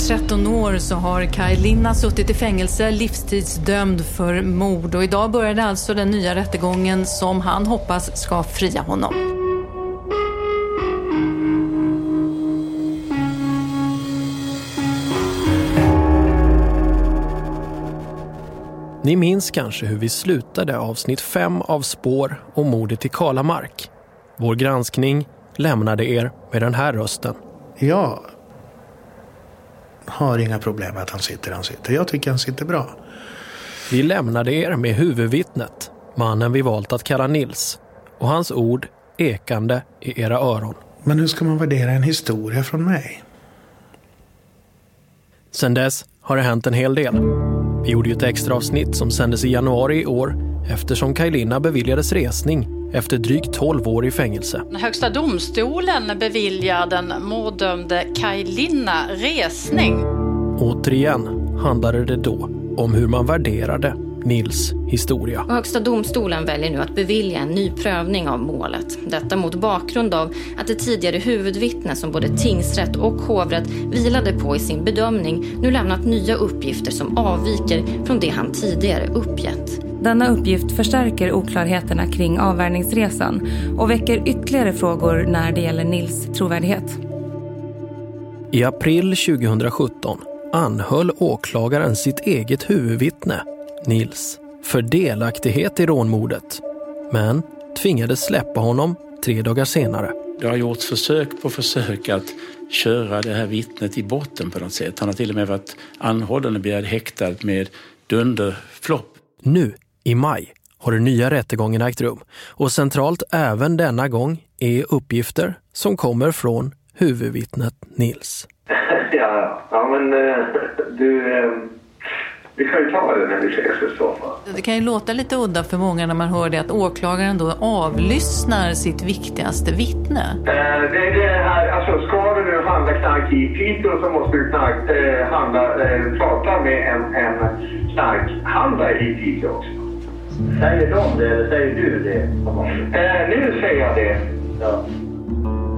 snart 13 år så har Kaj Linna suttit i fängelse livstidsdömd för mord och idag började alltså den nya rättegången som han hoppas ska fria honom. Ni minns kanske hur vi slutade avsnitt 5 av Spår och mordet i Kalamark. Vår granskning lämnade er med den här rösten. Jag har inga problem med att han sitter han sitter. Jag tycker han sitter bra. Vi lämnade er med huvudvittnet, mannen vi valt att kalla Nils, och hans ord ekande i era öron. Men hur ska man värdera en historia från mig? Sen dess har det hänt en hel del. Vi gjorde ju ett extra avsnitt som sändes i januari i år eftersom Kajlina beviljades resning efter drygt 12 år i fängelse. Högsta domstolen beviljar den måldömde Kaj Linna resning. Återigen handlade det då om hur man värderade Nils historia. Och Högsta domstolen väljer nu att bevilja en ny prövning av målet. Detta mot bakgrund av att det tidigare huvudvittne som både tingsrätt och hovrätt vilade på i sin bedömning nu lämnat nya uppgifter som avviker från det han tidigare uppgett. Denna uppgift förstärker oklarheterna kring avvärjningsresan och väcker ytterligare frågor när det gäller Nils trovärdighet. I april 2017 anhöll åklagaren sitt eget huvudvittne, Nils, för delaktighet i rånmordet. Men tvingades släppa honom tre dagar senare. Det har gjorts försök på försök att köra det här vittnet i botten på något sätt. Han har till och med varit anhållen och begärd häktad med dunderflopp. Nu i maj har den nya rättegången ägt rum och centralt även denna gång är uppgifter som kommer från huvudvittnet Nils. Ja, ja men eh, du, eh, vi kan ju ta det när vi ses i så fall. Det kan ju låta lite udda för många när man hör det att åklagaren då avlyssnar sitt viktigaste vittne. Eh, Det är det här, alltså ska du nu handla knark i Piteå så måste du knark, eh, handla, eh, prata med en, en knarkhandlare i Piteå också. Säger de det eller säger du det? Eh, nu säger jag det. Ja.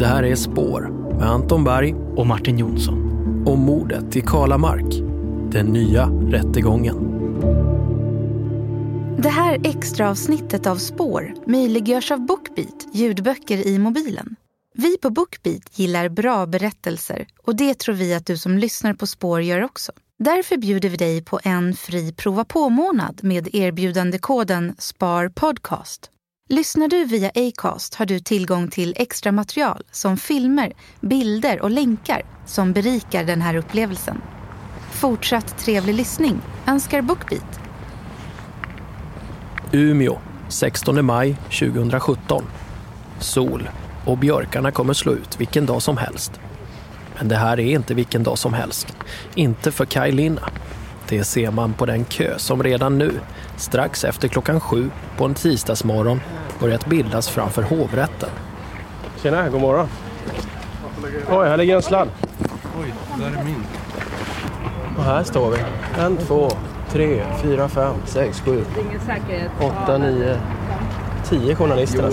Det här är Spår med Anton Berg och Martin Jonsson. om mordet i Kalamark. Den nya rättegången. Det här extra avsnittet av Spår möjliggörs av Bookbeat ljudböcker i mobilen. Vi på Bookbeat gillar bra berättelser och det tror vi att du som lyssnar på Spår gör också. Därför bjuder vi dig på en fri prova på-månad med erbjudandekoden SPARPODCAST. Lyssnar du via Acast har du tillgång till extra material som filmer, bilder och länkar som berikar den här upplevelsen. Fortsatt trevlig lyssning önskar Bookbeat. Umeå, 16 maj 2017. Sol och björkarna kommer slå ut vilken dag som helst. Men det här är inte vilken dag som helst. Inte för Kaj Linna. Det ser man på den kö som redan nu, strax efter klockan sju på en tisdagsmorgon, börjat bildas framför hovrätten. Tjena, god morgon. Oj, här ligger en sladd. Oj, där är min. Och här står vi. En, två, tre, fyra, fem, sex, sju, åtta, nio, tio journalister.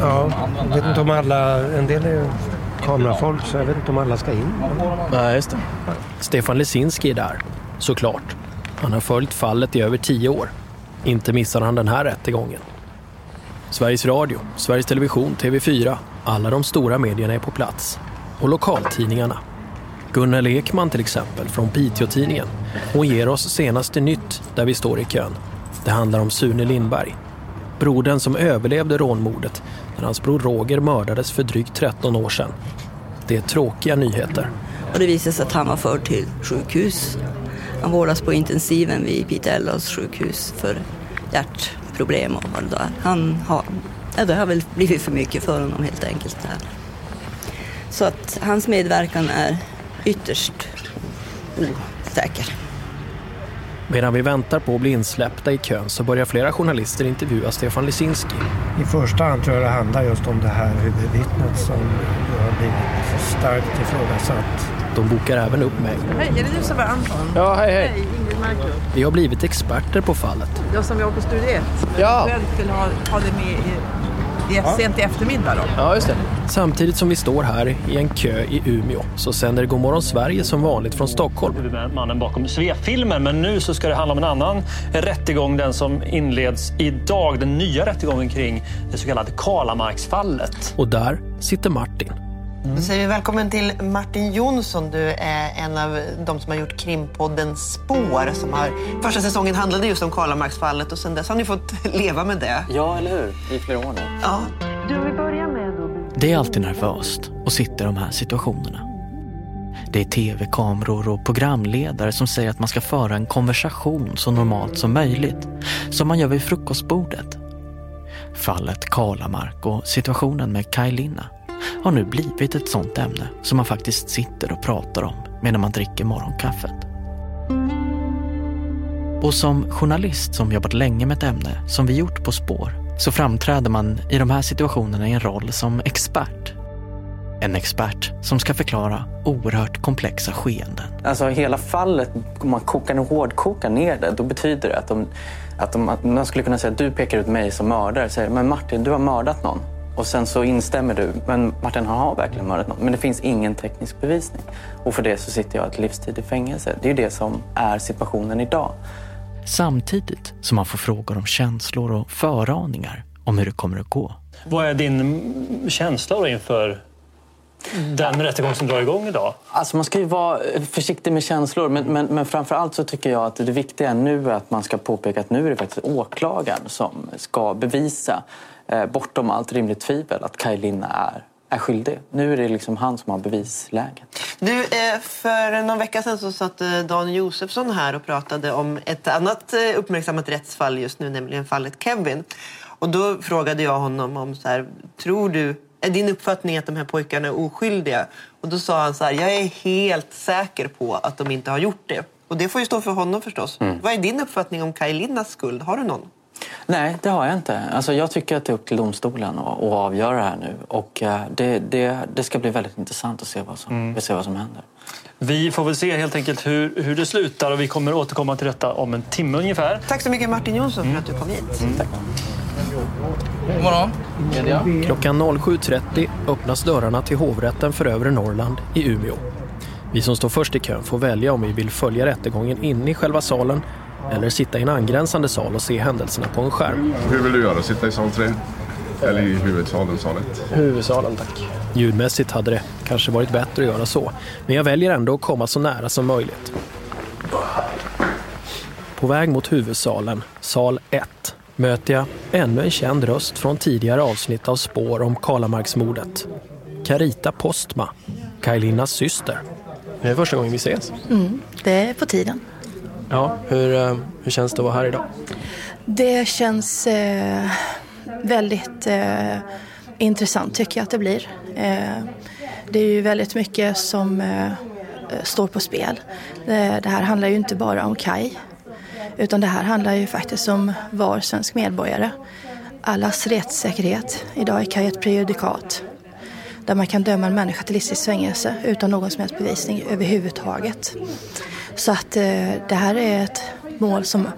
Ja, jag vet inte om alla, en del är ju kamerafolk så jag vet inte om alla ska in. Nej, just det. Stefan Lesinski är där, såklart. Han har följt fallet i över tio år. Inte missar han den här rättegången. Sveriges Radio, Sveriges Television, TV4, alla de stora medierna är på plats. Och lokaltidningarna. Gunnel Ekman till exempel från Piteå-tidningen. Hon ger oss senaste nytt där vi står i kön. Det handlar om Sune Lindberg. Brodern som överlevde rånmordet när hans bror Roger mördades för drygt 13 år sedan. Det är tråkiga nyheter. Och det visade sig att han var förd till sjukhus. Han vårdas på intensiven vid Pite Älvdals sjukhus för hjärtproblem och vad det där. Han har, ja, det har väl blivit för mycket för honom helt enkelt. Där. Så att hans medverkan är ytterst osäker. Medan vi väntar på att bli insläppta i kön så börjar flera journalister intervjua Stefan Lisinski. I första hand tror jag det handlar just om det här huvudvittnet som har blivit starkt ifrågasatt. De bokar även upp mig. Hej, är det du som är Anton? Ja, hej, hej. Hej. Vi har blivit experter på fallet. Jag som jobbar på Studie 1. Ja. Eventuellt vill ha, ha det med i Det är sent i eftermiddag då. Ja, just det. Samtidigt som vi står här i en kö i Umeå så sänder Godmorgon Sverige som vanligt från Stockholm. Mannen bakom Svea-filmen, men nu så ska det handla om en annan rättegång, den som inleds idag, den nya rättegången kring det så kallade Kalamarksfallet. Och där sitter Martin. Då säger vi välkommen till Martin Jonsson. Du är en av de som har gjort krimpodden Spår. Som har, första säsongen handlade just om Karlamarksfallet och sen dess har ni fått leva med det. Ja, eller hur? I flera år nu. Ja. Du, vi börjar med då. Det är alltid nervöst att sitta i de här situationerna. Det är tv-kameror och programledare som säger att man ska föra en konversation så normalt som möjligt. Som man gör vid frukostbordet. Fallet Kalamark och situationen med Kaj Linna har nu blivit ett sånt ämne som man faktiskt sitter och pratar om medan man dricker morgonkaffet. Och som journalist som jobbat länge med ett ämne som vi gjort På spår så framträder man i de här situationerna i en roll som expert. En expert som ska förklara oerhört komplexa skeenden. Alltså hela fallet, om man kokar och hårdkokar ner det, då betyder det att de, att de, att man skulle kunna säga att du pekar ut mig som mördare. Säger, men Martin, du har mördat någon. Och sen så instämmer du, men Martin han har verkligen mördat någon. Men det finns ingen teknisk bevisning. Och för det så sitter jag ett livstid i fängelse. Det är ju det som är situationen idag. Samtidigt som man får frågor om känslor och föraningar om hur det kommer att gå. Vad är din känsla då inför den rättegång som drar igång idag? Alltså man ska ju vara försiktig med känslor, men, men, men framför allt så tycker jag att det viktiga nu är att man ska påpeka att nu är det faktiskt åklagaren som ska bevisa bortom allt rimligt tvivel att Kaj Linna är, är skyldig. Nu är det liksom han som har bevisläget. Du, eh, för någon vecka sedan så satt eh, Dan Josefsson här och pratade om ett annat eh, uppmärksammat rättsfall just nu, nämligen fallet Kevin. Och då frågade jag honom om så här, tror du är din uppfattning att de här pojkarna är oskyldiga? Och då sa han så här, jag är helt säker på att de inte har gjort det. Och det får ju stå för honom förstås. Mm. Vad är din uppfattning om Kaj Linnas skuld? Har du någon? Nej, det har jag inte. Alltså, jag tycker att det är upp till domstolen att, att avgöra det här nu. Och eh, det, det, det ska bli väldigt intressant att se vad som, Mm. se vad som händer. Vi får väl se helt enkelt hur, hur det slutar och vi kommer återkomma till detta om en timme ungefär. Tack så mycket Martin Jonsson för att du kom hit. Tack. God morgon. Media. Klockan 07.30 öppnas dörrarna till hovrätten för övre Norrland i Umeå. Vi som står först i kön får välja om vi vill följa rättegången in i själva salen eller sitta i en angränsande sal och se händelserna på en skärm. Hur vill du göra? Sitta i sal 3? Eller i huvudsalen, sal 1? Huvudsalen, tack. Ljudmässigt hade det kanske varit bättre att göra så, men jag väljer ändå att komma så nära som möjligt. På väg mot huvudsalen, sal 1, möter jag ännu en känd röst från tidigare avsnitt av Spår om Kalamarksmordet. Carita Postma, Kajlinas syster. Det är första gången vi ses. Mm, det är på tiden. Ja, hur, eh, hur känns det att vara här idag? Det känns eh, väldigt eh, intressant tycker jag att det blir. Eh, det är ju väldigt mycket som eh, står på spel. Det, det här handlar ju inte bara om Kaj. utan det här handlar ju faktiskt om var svensk medborgare. Allas rättssäkerhet. Idag är Kaj ett prejudikat där man kan döma en människa till livstids fängelse utan någon som helst bevisning överhuvudtaget. Så att eh, det här är ett mål som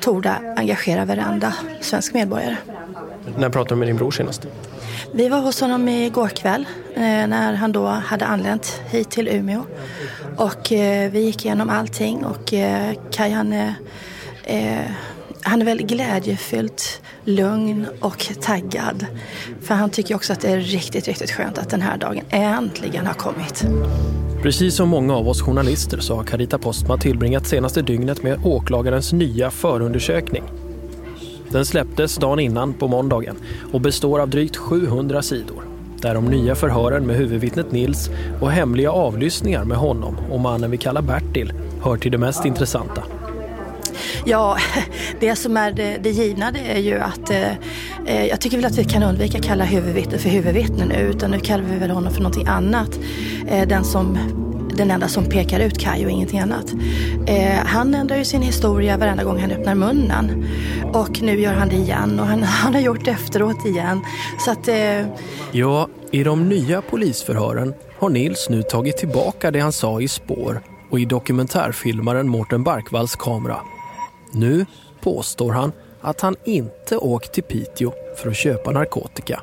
torde engagera varenda svensk medborgare. När pratade du med din bror senast? Vi var hos honom igår kväll eh, när han då hade anlänt hit till Umeå. Och eh, vi gick igenom allting och Kaj han är, han är väldigt glädjefyllt, lugn och taggad. För han tycker också att det är riktigt, riktigt skönt att den här dagen äntligen har kommit. Precis som många av oss journalister så har Carita Postma tillbringat senaste dygnet med åklagarens nya förundersökning. Den släpptes dagen innan på måndagen och består av drygt 700 sidor. Där de nya förhören med huvudvittnet Nils och hemliga avlyssningar med honom och mannen vi kallar Bertil hör till det mest intressanta. Ja, det som är det, det givna det är ju att eh, eh jag tycker väl att vi kan undvika att kalla huvudvittnet för huvudvittne nu utan nu kallar vi väl honom för någonting annat. Eh, den, som, den enda som pekar ut Kaj och ingenting annat. Eh, han ändrar ju sin historia varenda gång han öppnar munnen och nu gör han det igen och han, han har gjort det efteråt igen. Så att, eh, Ja, i de nya polisförhören har Nils nu tagit tillbaka det han sa i spår och i dokumentärfilmaren Mårten Barkvalls kamera. Nu påstår han att han inte åkt till Piteå för att köpa narkotika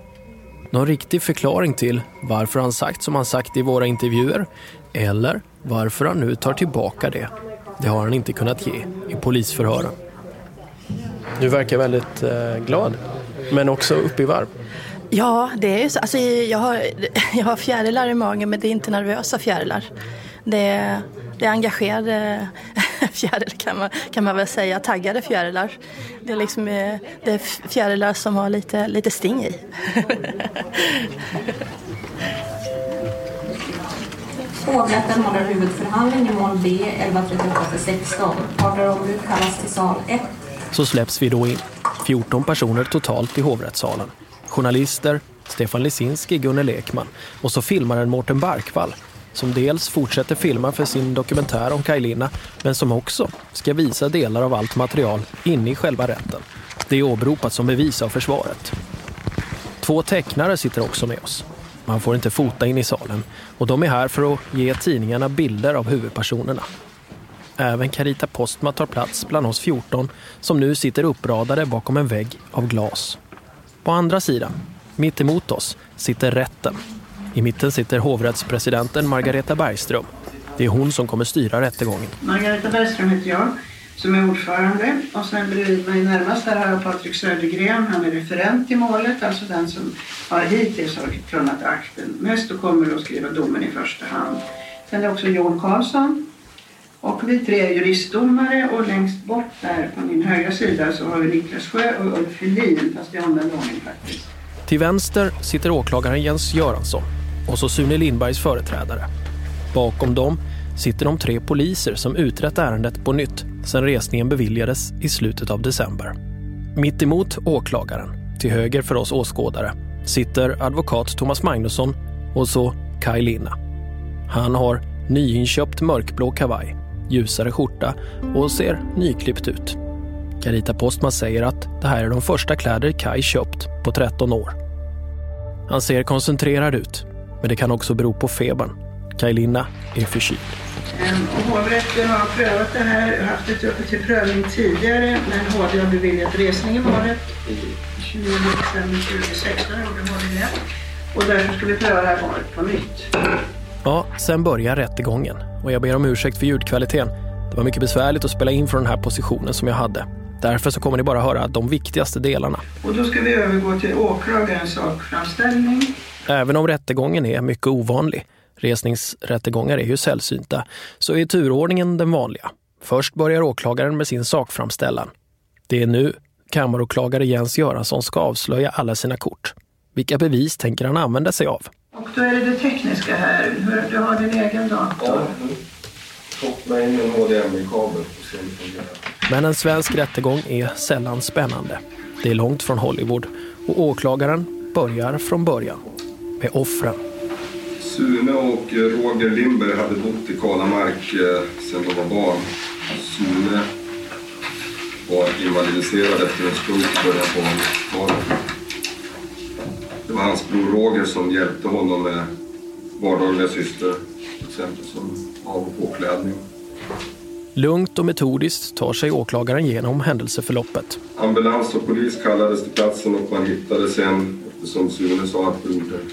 Någon riktig förklaring till varför han sagt som han sagt i våra intervjuer eller varför han nu tar tillbaka det, det har han inte kunnat ge i polisförhören. Du verkar väldigt eh, glad, men också uppe i varv. Ja, det är ju så. Alltså, jag, har, jag har fjärilar i magen men det är inte nervösa fjärilar. Det är, det är engagerade fjärilar kan man, kan man väl säga, taggade fjärilar. Det är, liksom, eh, det är fjärilar som har lite, lite sting i. Hovrätten håller huvudförhandling i mål B 1138-16. Partnerombud kallas till sal 1. Så släpps vi då in. 14 personer totalt i hovrättssalen. Journalister, Stefan Lesinski, Gunnel Ekman och så filmaren Mårten Barkvall som dels fortsätter filma för sin dokumentär om Kajlina men som också ska visa delar av allt material inne i själva rätten. Det är åberopat som bevis av försvaret. Två tecknare sitter också med oss. Man får inte fota in i salen och de är här för att ge tidningarna bilder av huvudpersonerna. Även Carita Postma tar plats bland oss 14 som nu sitter uppradade bakom en vägg av glas. På andra sidan, mitt emot oss, sitter rätten. I mitten sitter hovrättspresidenten Margareta Bergström. Det är hon som kommer styra rättegången. Margareta Bergström heter jag som är ordförande och sen bredvid mig närmast här har jag Patrik Södergren. Han är referent i målet, alltså den som har hittills har kunnat akten mest och kommer att skriva domen i första hand. Sen är det också Jon Karlsson och vi tre är juristdomare och längst bort där på min högra sida så har vi Niklas Sjö och Ulf Helin, fast i omvänd ordning faktiskt. Till vänster sitter åklagaren Jens Göransson och så Sune Lindbergs företrädare. Bakom dem sitter de tre poliser som utrett ärendet på nytt sedan resningen beviljades i slutet av december. Mitt emot åklagaren, till höger för oss åskådare, sitter advokat Thomas Magnusson och så Kaj Linna. Han har nyinköpt mörkblå kavaj, ljusare skjorta och ser nyklippt ut. Carita Postman säger att det här är de första kläder Kai köpt på 13 år. Han ser koncentrerad ut, men det kan också bero på febern. Kaj Linna är förkyld. Hovrätten har prövat det här, haft det uppe till prövning tidigare men HD har beviljat resning i målet i 29 december 2016 gjorde HD det. Och därför ska vi pröva det här målet på nytt. Ja, sen börjar rättegången och jag ber om ursäkt för ljudkvaliteten. Det var mycket besvärligt att spela in från den här positionen som jag hade. Därför så kommer ni bara höra de viktigaste delarna. Och då ska vi övergå till åklagarens sakframställning. Även om rättegången är mycket ovanlig, resningsrättegångar är ju sällsynta, så är turordningen den vanliga. Först börjar åklagaren med sin sakframställan. Det är nu kammaråklagare Jens Göransson ska avslöja alla sina kort. Vilka bevis tänker han använda sig av? Och då är det det tekniska här. Hur- Du har din egen dator. Koppla in en HDMI-kabel och se om det fungerar. Men en svensk rättegång är sällan spännande. Det är långt från Hollywood och åklagaren börjar från början med offren. Sune och Roger Lindberg hade bott i Kalamark eh, sedan de var barn. Sune var invalidiserad efter en stroke i början på 80-talet. Det var hans bror Roger som hjälpte honom med vardagliga sysslor, till exempel som av och påklädning. Lugnt och metodiskt tar sig åklagaren igenom händelseförloppet. Ambulans och polis kallades till platsen och man hittade sen, eftersom Sune sa att brodern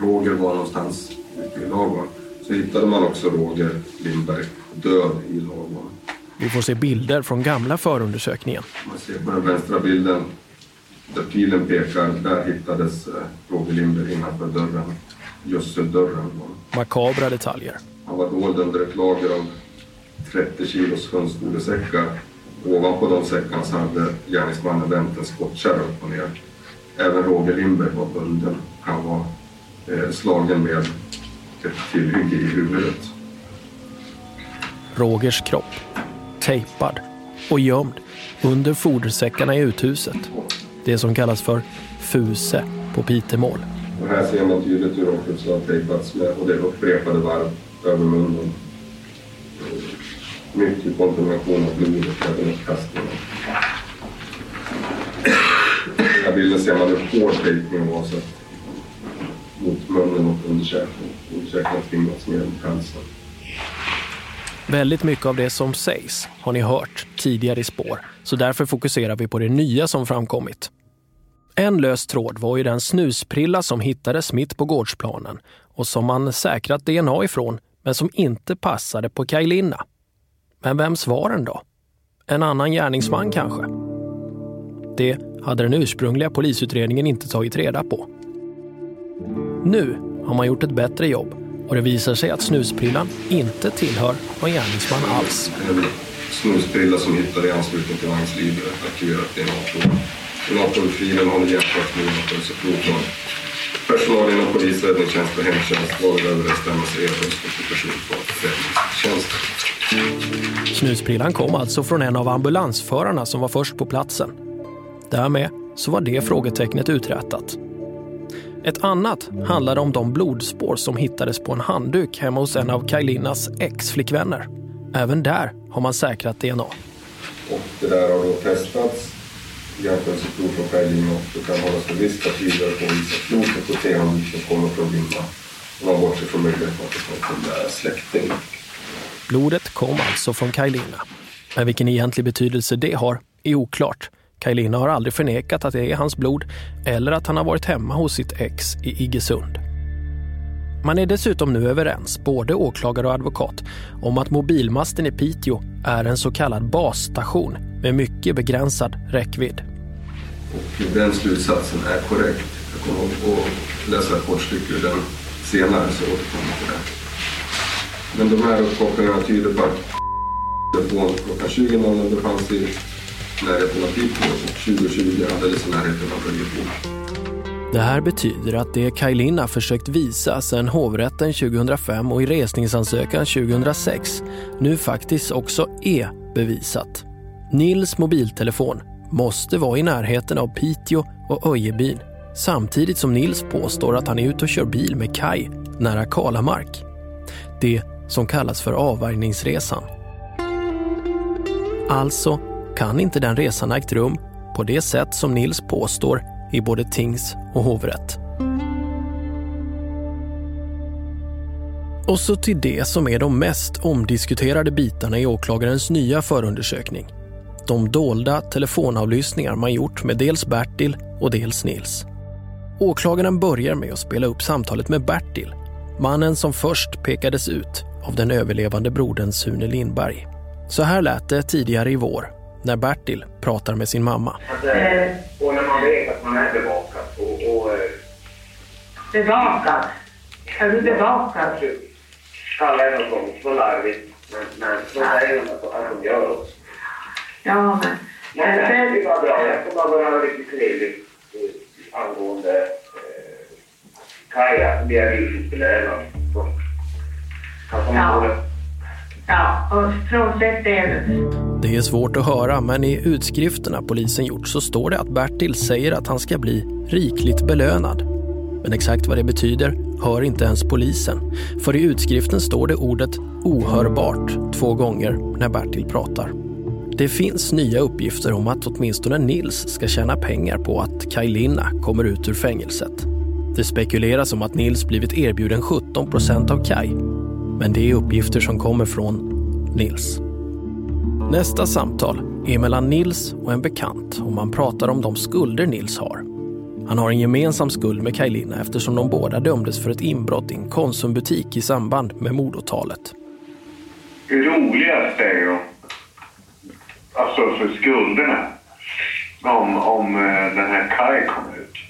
Roger var någonstans ute i ladugården, så hittade man också Roger Lindberg död i ladugården. Vi får se bilder från gamla förundersökningen. Man ser på den vänstra bilden där pilen pekar, där hittades eh, Roger Lindberg innanför dörren, gödseldörren. Makabra detaljer. Han var dold under ett lager av 30 kilos hönsfodersäckar. Ovanpå de säckarna så hade gärningsmannen vänt en skottkärra upp och ner. Även Roger Lindberg var bunden. Han var eh, slagen med ett tillhygge i huvudet. Rogers kropp. Tejpad och gömd under fodersäckarna i uthuset. Det som kallas för fuse på pitemål. Och här ser man tydligt hur offret har tejpats med och det är upprepade varv över munnen. Mycket kontamination av blodet även uppkastningen. Den här bilden ser man hur hård tejpningen var så munnen och undersökning. Underkäken har ner mot halsen. Väldigt mycket av det som sägs har ni hört tidigare i spår, så därför fokuserar vi på det nya som framkommit. En lös tråd var ju den snusprilla som hittades mitt på gårdsplanen och som man säkrat DNA ifrån men som inte passade på Kaj Linna. Men vems var den då? En annan gärningsman kanske? Det hade den ursprungliga polisutredningen inte tagit reda på. Nu har man gjort ett bättre jobb och det visar sig att snusprillan inte tillhör någon gärningsman alls. Snusprilla som hittade i anslutning till vagnslivet aktiverat DNA-prov. DNA-provfilen har nu jämförts med undersökelseprov från personal inom polis, räddningstjänst och hemtjänst var i överensstämmelse erhölls komplikation på räddningstjänsten. Snusprillan kom alltså från en av ambulansförarna som var först på platsen. Därmed så var det frågetecknet uträtat. Ett annat handlade om de blodspår som hittades på en handduk hemma hos en av Kajlinas ex-flickvänner. Även där har man säkrat DNA. Och det där har då testats jämförelseprov från Kajlin och det kan hållas för visst att tidigare påvisat blodet på T-handduk som kommer från Linda. Och man bortser från möjligheten att det kom från deras släkting. Blodet kom alltså från Kajlina. Men vilken egentlig betydelse det har är oklart. Kajlina har aldrig förnekat att det är hans blod eller att han har varit hemma hos sitt ex i Iggesund. Man är dessutom nu överens, både åklagare och advokat, om att mobilmasten i Piteå är en så kallad basstation med mycket begränsad räckvidd. Och den slutsatsen är korrekt. Jag kommer att läsa ett kort stycke ur den senare så återkommer jag till det. Men de här uppkopplingarna tyder på att telefon klockan 20.00 befann sig närheten av Piteå och 20.20 alldeles i närheten av Örebro. Det här betyder att det Kaj försökt visa sedan hovrätten 2005 och i resningsansökan 2006 nu faktiskt också är bevisat. Nils mobiltelefon måste vara i närheten av Piteå och Öjebyn samtidigt som Nils påstår att han är ute och kör bil med Kaj nära Kalamark. Det som kallas för avvärjningsresan. Alltså kan inte den resan ha ägt rum på det sätt som Nils påstår i både tings och hovrätt. Och så till det som är de mest omdiskuterade bitarna i åklagarens nya förundersökning. De dolda telefonavlyssningar man gjort med dels Bertil och dels Nils. Åklagaren börjar med att spela upp samtalet med Bertil, mannen som först pekades ut av den överlevande brodern Sune Lindberg. Så här lät det tidigare i vår när Bertil pratar med sin mamma. Och när man vet att man är bevakad och... och eh, Bevakad? Är du bevakad? Kalle är något så larvigt, men, men så säger de att, att de gör också. Ja, men... Men det det var bra. Jag ska bara höra lite trevligt eh, angående eh, Kaja, blir jag livstidsbelönad. Ja. Ja, och frånsett det... Det är svårt att höra, men i utskrifterna polisen gjort så står det att Bertil säger att han ska bli rikligt belönad. Men exakt vad det betyder hör inte ens polisen. För i utskriften står det ordet ohörbart två gånger när Bertil pratar. Det finns nya uppgifter om att åtminstone Nils ska tjäna pengar på att Kaj Linna kommer ut ur fängelset. Det spekuleras om att Nils blivit erbjuden 17 procent av Kaj. Men det är uppgifter som kommer från Nils. Nästa samtal är mellan Nils och en bekant och man pratar om de skulder Nils har. Han har en gemensam skuld med Kajlina eftersom de båda dömdes för ett inbrott i en Konsumbutik i samband med mordåtalet. Det roligaste är ju alltså för skulderna om, om eh, den här Kaj kom ut.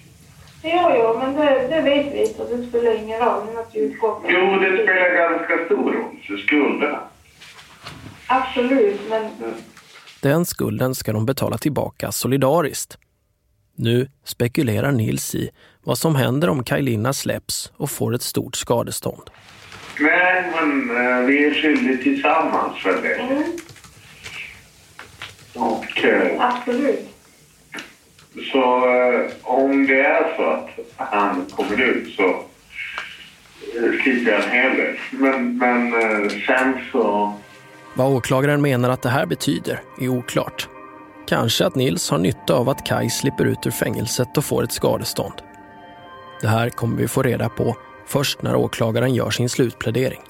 Jo, jo, men det, det vet vi så det spelar ingen roll. Att. Jo, det spelar ganska stor roll för skulderna. Absolut, men Den skulden ska de betala tillbaka solidariskt. Nu spekulerar Nils i vad som händer om Kajlina släpps och får ett stort skadestånd. Men, men eh, vi är skyldiga tillsammans för det. mm, Och eh, absolut så eh, om det är så att han kommer ut så eh, slipper jag en hel del. Men, men eh, sen så... Vad åklagaren menar att det här betyder är oklart. Kanske att Nils har nytta av att Kaj slipper ut ur fängelset och får ett skadestånd. Det här kommer vi få reda på först när åklagaren gör sin slutplädering.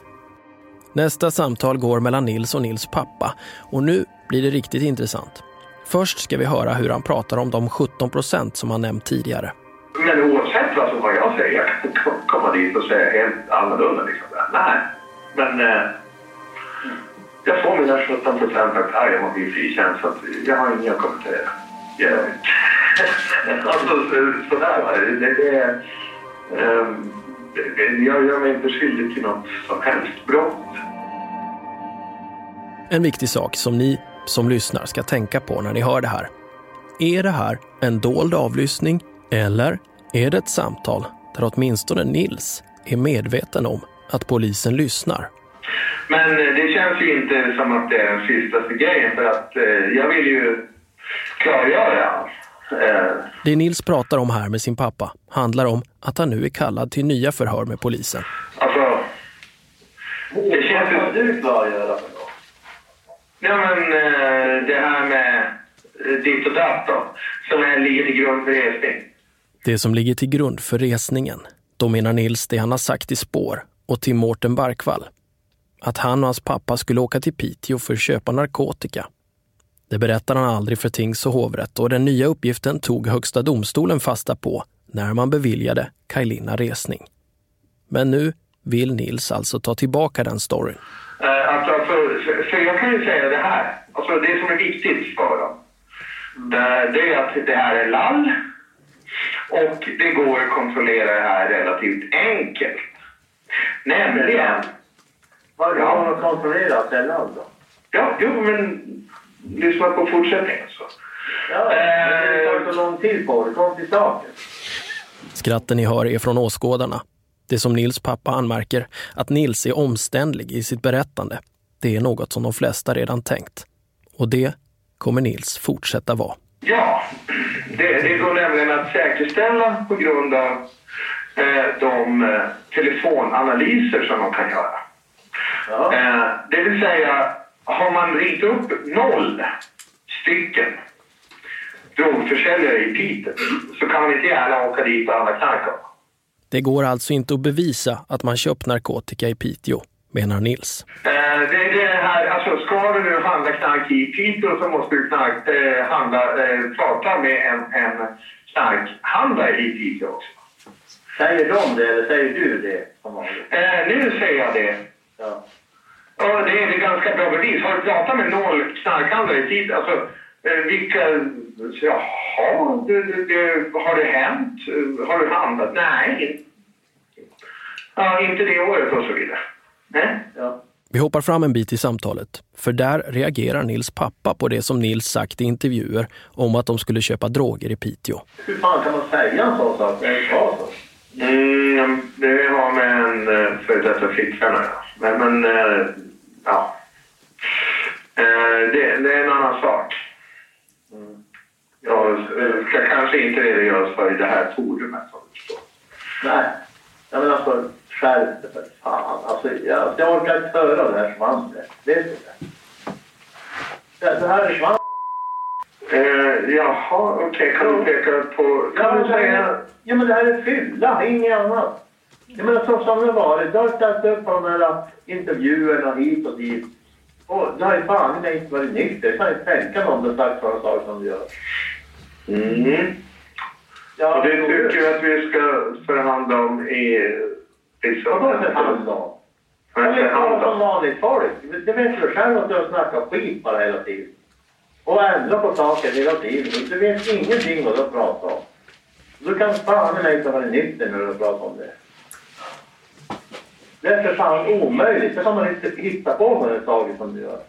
Nästa samtal går mellan Nils och Nils pappa och nu blir det riktigt intressant. Först ska vi höra hur han pratar om de 17 procent som han nämnt tidigare. Men oavsett vad, som vad jag säger, jag kan k- komma dit och säga helt annorlunda. Liksom. Nej, men eh, jag får mina 17 procent att ja, jag må bli frikänd så jag har inget att kommentera. Yeah. alltså så- sådär va. Det, det, det, det, jag gör mig inte skyldig till något som helst brott. En viktig sak som ni som lyssnar ska tänka på när ni hör det här. Är det här en dold avlyssning eller är det ett samtal där åtminstone Nils är medveten om att polisen lyssnar? Men eh, det känns ju inte som att det är den sistaste grejen för att eh, jag vill ju klargöra. Eh, Det Nils pratar om här med sin pappa handlar om att han nu är kallad till nya förhör med polisen. alltså, det känns ju... Vad du klargöra? Ja men eh, det här med ditt och datt då, som är, ligger till grund för resning. Det som ligger till grund för resningen, då menar Nils det han har sagt i spår och till Mårten Barkvall. Att han och hans pappa skulle åka till Piteå för att köpa narkotika. Det berättar han aldrig för tings och hovrätt och den nya uppgiften tog Högsta domstolen fasta på när man beviljade Kajlina resning. Men nu vill Nils alltså ta tillbaka den storyn. Eh, alltså, alltså, för jag kan ju säga det här, alltså det som är viktigt för dem, det är att det här är lall och det går att kontrollera det här relativt enkelt. Nämligen... Vad har man kontrollerat sällan då? Ja, jo men lyssna på fortsättningen så. Ja, men det tar så lång tid på det. Kom till saken. Skratten ni hör är från åskådarna. Det som Nils pappa anmärker, att Nils är omständlig i sitt berättande, det är något som de flesta redan tänkt. Och det kommer Nils fortsätta vara. Ja, det, det går nämligen att säkerställa på grund av eh, de eh, telefonanalyser som de kan göra. Eh, det vill säga, har man ringt upp noll stycken drogförsäljare i Piteå så kan man inte gärna åka dit och handla knark av. Det går alltså inte att bevisa att man köpt narkotika i Piteå, menar Nils. Eh, det, det här, alltså ska du nu handla knark i Piteå så måste du knark, eh, handla, eh, prata med en, en knarkhandlare i Piteå också. Säger de det eller säger du det? Eh, nu säger jag det. Ja. Ja, det är ett ganska bra bevis. Har du pratat med noll knarkhandlare i Piteå, alltså eh, vilka... Jaha, det, det, det, har det hänt? Eh, Har du handlat? Nej. Ja, inte det året och så vidare. Nej? Ja. Vi hoppar fram en bit i samtalet, för där reagerar Nils pappa på det som Nils sagt i intervjuer om att de skulle köpa droger i Piteå. Hur fan kan man säga en sån sak när det ska så? Mm, det har med en uh, före detta flickvän. Men, men eh, ja. Eh, det, det är en annan sak. Jag eh, ska kanske inte redogöras för i det här forumet som du förstår. Nej. Ja, men alltså, skärp dig för fan. Alltså, jag, jag orkar inte höra det här svanset. Vet du det? Det, det här är svans. Eh, jaha, okej. Kan du peka på... Kan du säga... Ja, men det här är fylla, inget annat. Jag menar, så som det har varit. Du har ställt upp på de här intervjuerna hit och dit. Och du har ju fan inte varit nykter. Jag kan inte tänka mig om du har sagt sådana saker som du gör. Mm. Ja, och det tycker jag att vi ska förhandla om i... Liksom, Vadå förhandla om? Jag vill prata som vanligt folk. Det vet du själv att du har snackat skit bara hela tiden. Och ändra på saker hela tiden. Du vet ingenting vad du pratar om. Du kan fan mig inte vara nykter när du pratar om det. Det är för fan omöjligt. Det kan man inte hitta på med den saker som du gör.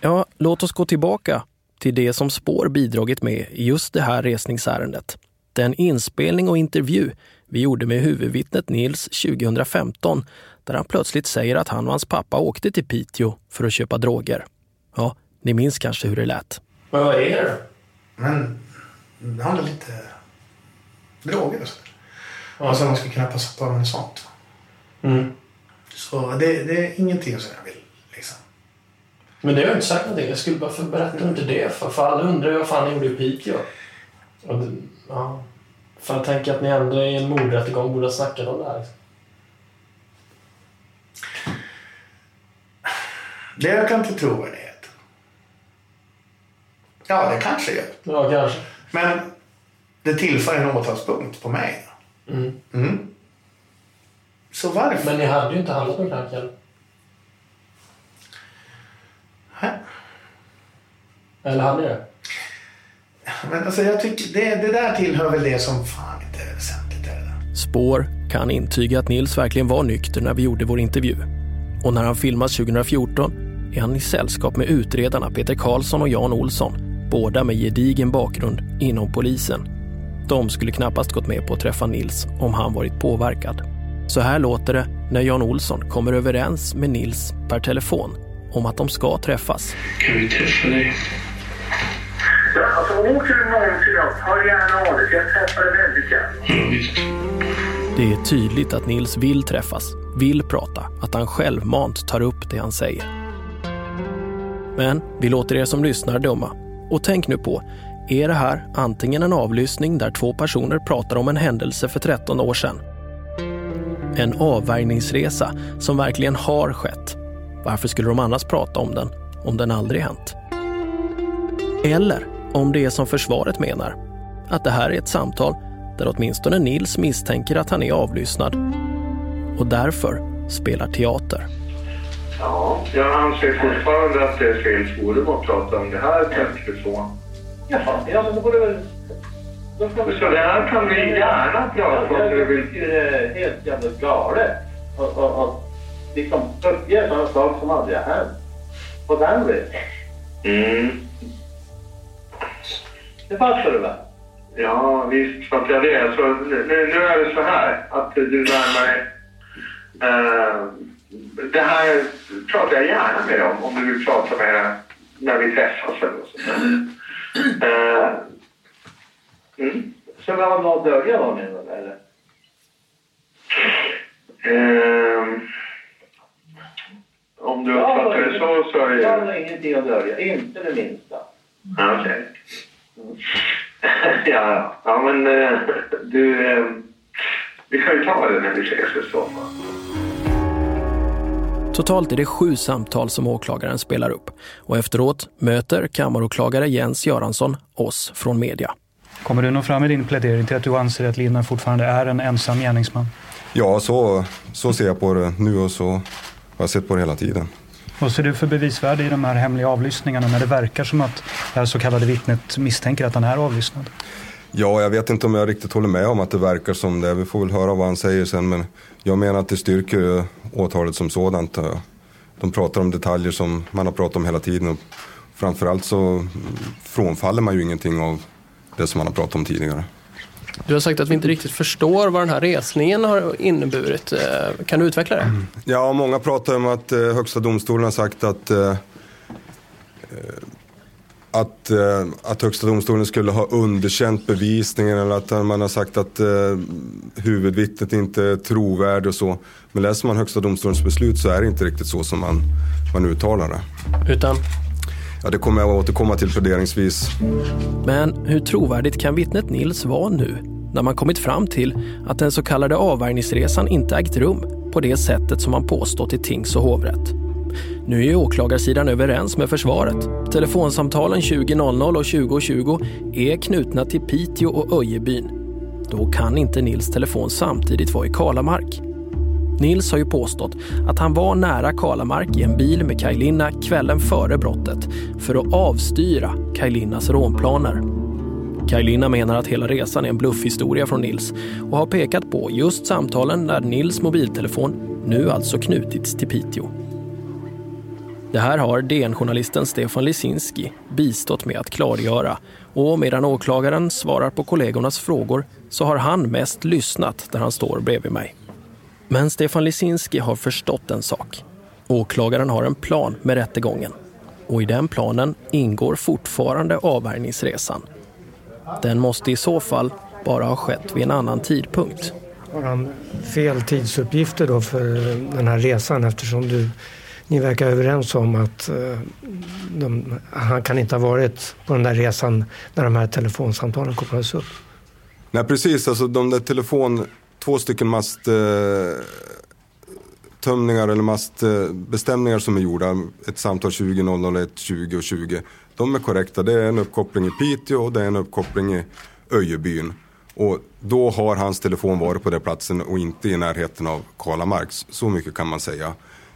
Ja, låt oss gå tillbaka till det som Spår bidragit med i just det här resningsärendet. Den inspelning och intervju vi gjorde med huvudvittnet Nils 2015 där han plötsligt säger att han och hans pappa åkte till Piteå för att köpa droger. Ja, ni minns kanske hur det lät. Men vad är det? Men det handlar lite droger och så. Alltså man ska kunna passa på med sånt. Mm. Så det, det är ingenting som jag vill. Men det har jag inte sagt någonting. Jag skulle bara för berätta inte det. För, för alla undrar ju vad fan ni gjorde i Piteå. Och det, ja. För jag tänker att ni ändå i en mordrättegång borde ha snackat om det här. Liksom. Det ökar inte trovärdighet. Ja, det kanske gör. Ja, kanske. Men det tillför en åtalspunkt på mig. Mm. Mm. Så varför? Men ni hade ju inte handlat med knark heller. Eller hade det? Men alltså jag tycker det, det där tillhör väl det som fan inte är väsentligt. Är det? Spår kan intyga att Nils verkligen var nykter när vi gjorde vår intervju. Och när han filmas 2014 är han i sällskap med utredarna Peter Karlsson och Jan Olsson, båda med gedigen bakgrund inom polisen. De skulle knappast gått med på att träffa Nils om han varit påverkad. Så här låter det när Jan Olsson kommer överens med Nils per telefon om att de ska träffas. Kan vi träffa dig? Ja, alltså åker du någonsin upp, hör gärna av dig. Jag träffar dig väldigt gärna. Det är tydligt att Nils vill träffas, vill prata, att han självmant tar upp det han säger. Men vi låter er som lyssnar döma. Och tänk nu på, är det här antingen en avlyssning där två personer pratar om en händelse för 13 år sedan? En avvärjningsresa som verkligen har skett. Varför skulle de annars prata om den, om den aldrig hänt? Eller om det är som försvaret menar, att det här är ett samtal där åtminstone Nils misstänker att han är avlyssnad och därför spelar teater. Ja, jag anser fortfarande att det är fel forum att prata om det här telefon. Jaha, ja men då får du väl... Så det här kan vi gärna prata om. Jag, tycker det är helt jävla galet. Och, och, och liksom uppge sådana saker som aldrig har hänt. På den vägen. Mm. Det fattar du väl? Ja, visst fattar jag det. Så, nu, nu är det så här att du närmar dig... Eh, det här pratar jag gärna med dig om, om du vill prata med dig när vi träffas eller så. Eh, mm. Så vi har något att dölja då menar du eller? Ehm, om du uppfattar det så, så är Jag det... har ingenting att dölja, inte det minsta. Ja, Okej. ja, ja. ja, men eh, du... eh, vi kan ju ta det när vi ses i så fall. Totalt är det sju samtal som åklagaren spelar upp och efteråt möter kammaråklagare Jens Göransson oss från media. Kommer du nå fram i din plädering till att du anser att Lina fortfarande är en ensam gärningsman? Ja, så, så ser jag på det nu och så har jag sett på det hela tiden. Vad ser du för bevisvärde i de här hemliga avlyssningarna när det verkar som att det här så kallade vittnet misstänker att han är avlyssnad? Ja, jag vet inte om jag riktigt håller med om att det verkar som det. Vi får väl höra vad han säger sen. Men jag menar att det styrker åtalet som sådant. De pratar om detaljer som man har pratat om hela tiden. Och framförallt så frånfaller man ju ingenting av det som man har pratat om tidigare. Du har sagt att vi inte riktigt förstår vad den här resningen har inneburit. Eh, Kan du utveckla det? Ja, många pratar om att eh, Högsta domstolen har sagt att, eh, att, att Högsta domstolen skulle ha underkänt bevisningen eller att man har sagt att huvudvittnet inte är trovärdig och så. Men läser man Högsta domstolens beslut så är det inte riktigt så som man, man uttalar det. Utan? Ja, det kommer jag återkomma till pläderingsvis. Men hur trovärdigt kan vittnet Nils vara nu när man kommit fram till att den så kallade avvärjningsresan inte ägt rum på det sättet som man påstått i tings och hovrätt? Nu är ju åklagarsidan överens med försvaret. Telefonsamtalen 20.00 och 20.20 är knutna till Piteå och Öjebyn. Då kan inte Nils telefon samtidigt vara i Kalamark. Nils har ju påstått att han var nära Kalamark i en bil med Kajlina kvällen före brottet för att avstyra Kajlinas rånplaner. Kajlina menar att hela resan är en bluffhistoria från Nils och har pekat på just samtalen där Nils mobiltelefon nu alltså knutits till Piteå. Det här har DN-journalisten Stefan Lisinski bistått med att klargöra och medan åklagaren svarar på kollegornas frågor så har han mest lyssnat där han står bredvid mig. Men Stefan Lisinski har förstått en sak. Åklagaren har en plan med rättegången. Och i den planen ingår fortfarande avvärjningsresan. Den måste i så fall bara ha skett vid en annan tidpunkt. Har han fel tidsuppgifter då för den här resan eftersom du, ni verkar överens om att eh, de, han kan inte ha varit på den där resan när de här telefonsamtalen kopplades upp? Nej, precis. Alltså de där telefon... Två stycken masttömningar eh, eller mastbestämningar som är gjorda. Ett samtal 20.00, ett 20 och 20. de är korrekta. Det är en uppkoppling i Piteå och det är en uppkoppling i Öjebyn. Och då har hans telefon varit på den platsen och inte i närheten av Karlamarks. Så mycket kan man säga.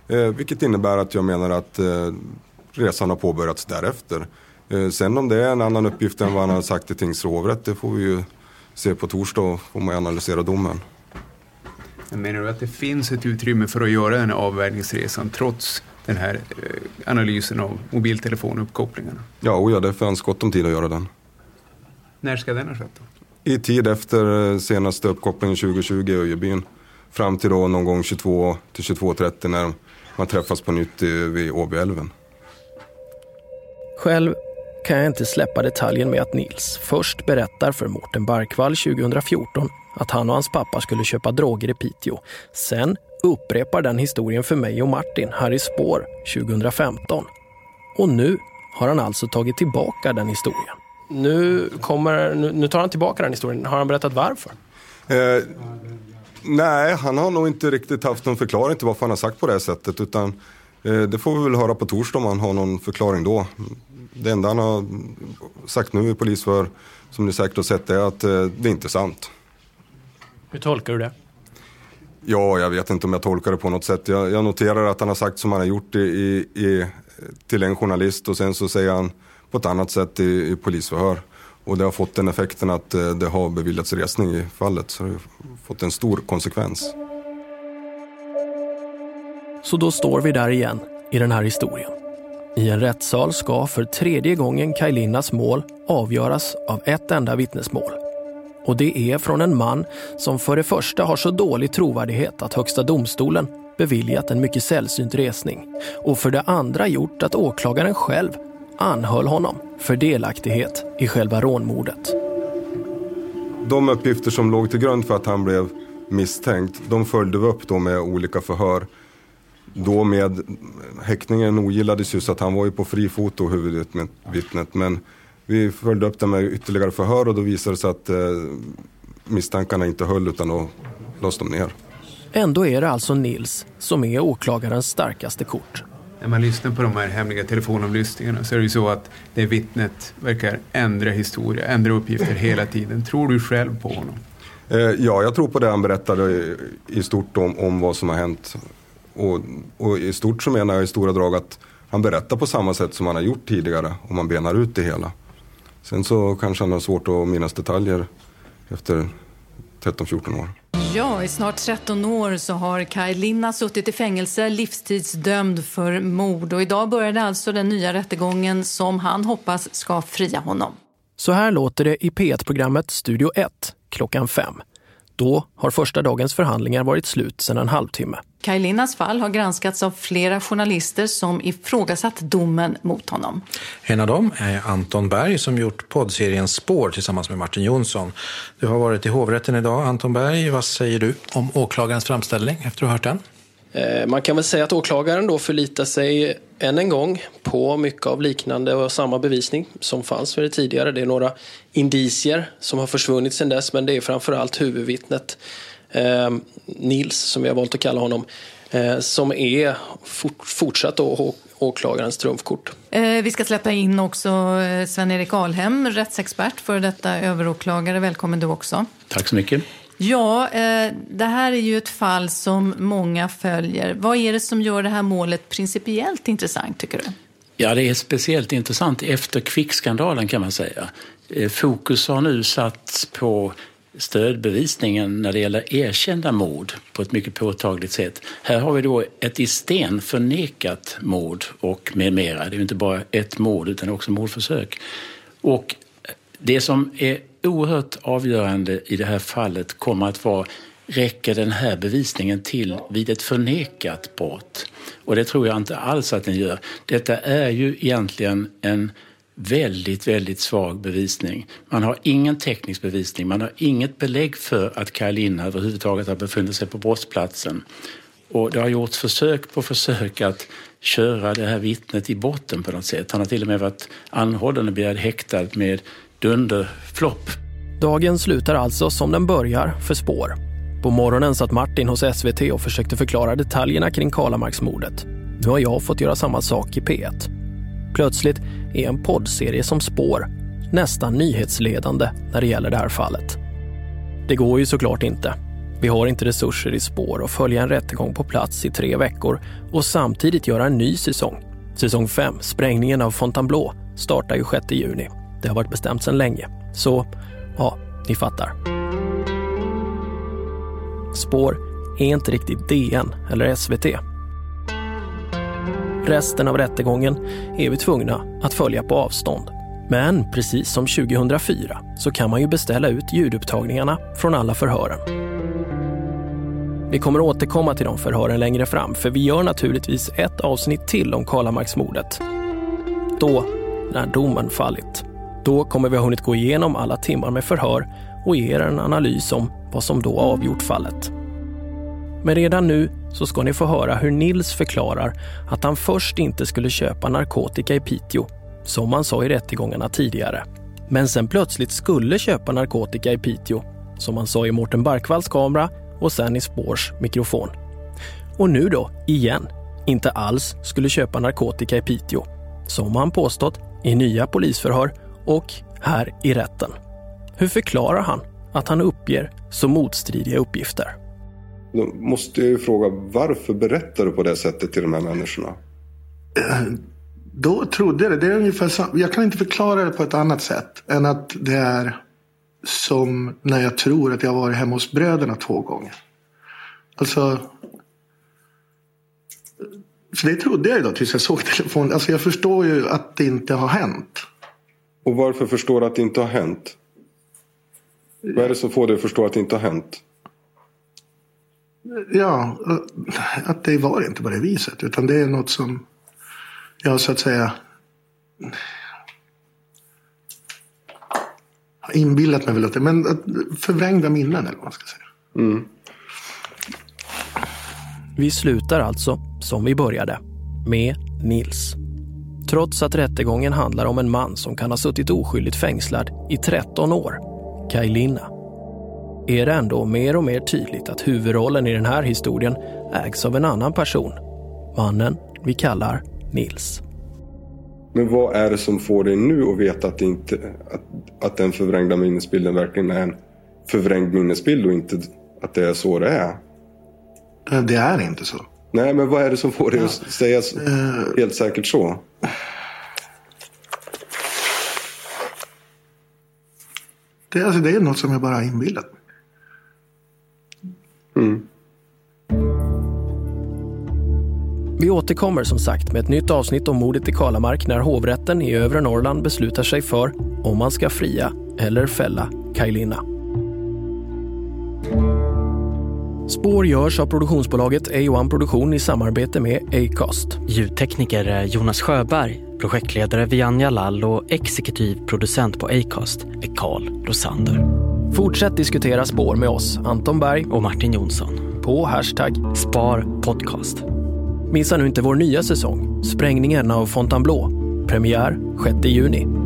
Eh, vilket innebär att jag menar att eh, resan har påbörjats därefter. Eh, sen om det är en annan uppgift än vad han har sagt i tingsrovrätt, det får vi ju se på torsdag och får man analysera domen. Menar du att det finns ett utrymme för att göra den här avvägningsresan trots den här eh, analysen av mobiltelefonuppkopplingarna? Ja, och ja, det fanns gott om tid att göra den. När ska den ha skett? Då? I tid efter eh, senaste uppkopplingen 2020 i Öjebyn. Fram till då någon gång 22 till 22.30 när man träffas på nytt vid Åbyälven. Själv kan jag inte släppa detaljen med att Nils först berättar för Mårten Barkvall 2014 att han och hans pappa skulle köpa droger i Piteå. Sen upprepar den historien för mig och Martin här i Spår 2015. Och nu har han alltså tagit tillbaka den historien. Nu, kommer, nu, nu tar han tillbaka den historien. Har han berättat varför? Eh, nej, han har nog inte riktigt haft någon förklaring till varför han har sagt på det här sättet. Utan eh, det får vi väl höra på torsdag om han har någon förklaring då. Det enda han har sagt nu i polisför, som ni säkert har sett, är att eh, det är inte är sant. Hur tolkar du det? Ja, jag vet inte om jag tolkar det på något sätt. Jag, jag noterar att han har sagt som han har gjort i, i, till en journalist och sen så säger han på ett annat sätt i, i polisförhör. Och det har fått den effekten att eh, det har beviljats resning i fallet. Så det har fått en stor konsekvens. Så då står vi där igen i den här historien. I en rättssal ska för tredje gången Kajlinas mål avgöras av ett enda vittnesmål. Och det är från en man som för det första har så dålig trovärdighet att Högsta domstolen beviljat en mycket sällsynt resning och för det andra gjort att åklagaren själv anhöll honom för delaktighet i själva rånmordet. De uppgifter som låg till grund för att han blev misstänkt, de följde vi upp då med olika förhör. Då med häktningen ogillades ju så att han var ju på fri fot då huvudvittnet. Men vi följde upp det med ytterligare förhör och då visade det sig att eh, misstankarna inte höll utan då lades de ner. Ändå är det alltså Nils som är åklagarens starkaste kort. När man lyssnar på de här hemliga telefonavlyssningarna så är det ju så att det vittnet verkar ändra historia, ändra uppgifter hela tiden. Tror du själv på honom? Eh, ja, jag tror på det han berättade i, i stort om, om vad som har hänt. Och, och, i stort så menar jag i stora drag att han berättar på samma sätt som han har gjort tidigare om man benar ut det hela. Sen så kanske han har svårt att minnas detaljer efter 13-14 år. Ja, i snart 13 år så har Kaj Linna suttit i fängelse, livstidsdömd för mord. Och idag började alltså den nya rättegången som han hoppas ska fria honom. Så här låter det i P1-programmet Studio 1 klockan fem. Då har första dagens förhandlingar varit slut sedan en halvtimme. Kaj Linnas fall har granskats av flera journalister som ifrågasatt domen mot honom. En av dem är Anton Berg som gjort poddserien Spår tillsammans med Martin Jonsson. Du har varit i hovrätten idag, Anton Berg. Vad säger du om åklagarens framställning efter att ha hört den? Eh, man kan väl säga att åklagaren då förlitar sig än en gång på mycket av liknande och samma bevisning som fanns för det tidigare. Det är några indicier som har försvunnit sedan dess men det är framförallt huvudvittnet Nils, som vi har valt att kalla honom, eh, som är fort, fortsatt då, åklagarens trumfkort. Eh, vi ska släppa in också eh, Sven-Erik Alhem, rättsexpert för detta överåklagare. Välkommen du också. Tack så mycket. Ja, eh, det här är ju ett fall som många följer. Vad är det som gör det här målet principiellt intressant, tycker du? Ja, det är speciellt intressant efter kvickskandalen kan man säga. Eh, fokus har nu satts på stödbevisningen när det gäller erkända mord på ett mycket påtagligt sätt. Här har vi då ett i sten förnekat mord och med mera. Det är inte bara ett mord utan också mordförsök. Och det som är oerhört avgörande i det här fallet kommer att vara räcker den här bevisningen till vid ett förnekat brott? Och det tror jag inte alls att den gör. Detta är ju egentligen en väldigt, väldigt svag bevisning. Man har ingen teknisk bevisning, man har inget belägg för att Karolina överhuvudtaget har befunnit sig på brottsplatsen. Och det har gjorts försök på försök att köra det här vittnet i botten på något sätt. Han har till och med varit anhållen och begärd häktad med dunderflopp. Dagen slutar alltså som den börjar för spår. På morgonen satt Martin hos SVT och försökte förklara detaljerna kring Karlamarksmordet. Nu har jag fått göra samma sak i P1. Plötsligt är en poddserie som spår nästan nyhetsledande när det gäller det här fallet. Det går ju såklart inte. Vi har inte resurser i spår att följa en rättegång på plats i tre veckor och samtidigt göra en ny säsong. Säsong 5, Sprängningen av Fontainebleau, startar ju 6 juni. Det har varit bestämt sedan länge. Så, ja, ni fattar. Spår är inte riktigt DN eller SVT. Resten av rättegången är vi tvungna att följa på avstånd. Men precis som 2004 så kan man ju beställa ut ljudupptagningarna från alla förhören. Vi kommer återkomma till de förhören längre fram för vi gör naturligtvis ett avsnitt till om Karlamarksmordet. Då, när domen fallit. Då kommer vi ha hunnit gå igenom alla timmar med förhör och ge er en analys om vad som då avgjort fallet. Men redan nu så ska ni få höra hur Nils förklarar att han först inte skulle köpa narkotika i Piteå, som han sa i rättegångarna tidigare. Men sen plötsligt skulle köpa narkotika i Piteå, som han sa i Mårten Barkvalls kamera och sen i Spårs mikrofon. Och nu då, igen, inte alls skulle köpa narkotika i Piteå, som han påstått i nya polisförhör och här i rätten. Hur förklarar han att han uppger så motstridiga uppgifter? Då måste jag ju fråga, varför berättar du på det sättet till de här människorna? Då trodde jag det. det är ungefär sam- jag kan inte förklara det på ett annat sätt än att det är som när jag tror att jag har varit hemma hos bröderna två gånger. Alltså. För det trodde jag ju då tills jag såg telefonen. Alltså jag förstår ju att det inte har hänt. Och varför förstår du att det inte har hänt? Vad är det som får dig att förstå att det inte har hänt? Ja, att det var inte på det viset. Utan det är något som jag så att säga har inbillat mig väl att det men att förvrängda minnen eller vad man ska säga. Vi slutar alltså som vi började, med Nils. Trots att rättegången handlar om en man som kan ha suttit oskyldigt fängslad i 13 år, Kaj Linna, är det ändå mer och mer tydligt att huvudrollen i den här historien ägs av en annan person. Mannen vi kallar Nils. Men vad är det som får dig nu att veta att, det inte, att, att den förvrängda minnesbilden verkligen är en förvrängd minnesbild och inte att det är så det är? Det är inte så. Nej, men vad är det som får dig att säga så- helt säkert så? Det, alltså, det är något som jag bara har inbillat mig. Vi återkommer som sagt med ett nytt avsnitt om mordet i Kalamark när hovrätten i övre Norrland beslutar sig för om man ska fria eller fälla Kaj Linna. Spår görs av produktionsbolaget A1 Produktion i samarbete med Acast. Ljudtekniker är Jonas Sjöberg, projektledare Vianja Lall och exekutiv producent på Acast är Carl Rosander. Fortsätt diskutera spår med oss, Anton Berg och Martin Jonsson på hashtag Spar Podcast. Missa nu inte vår nya säsong, Sprängningen av Fontainebleau. Premiär 6 juni.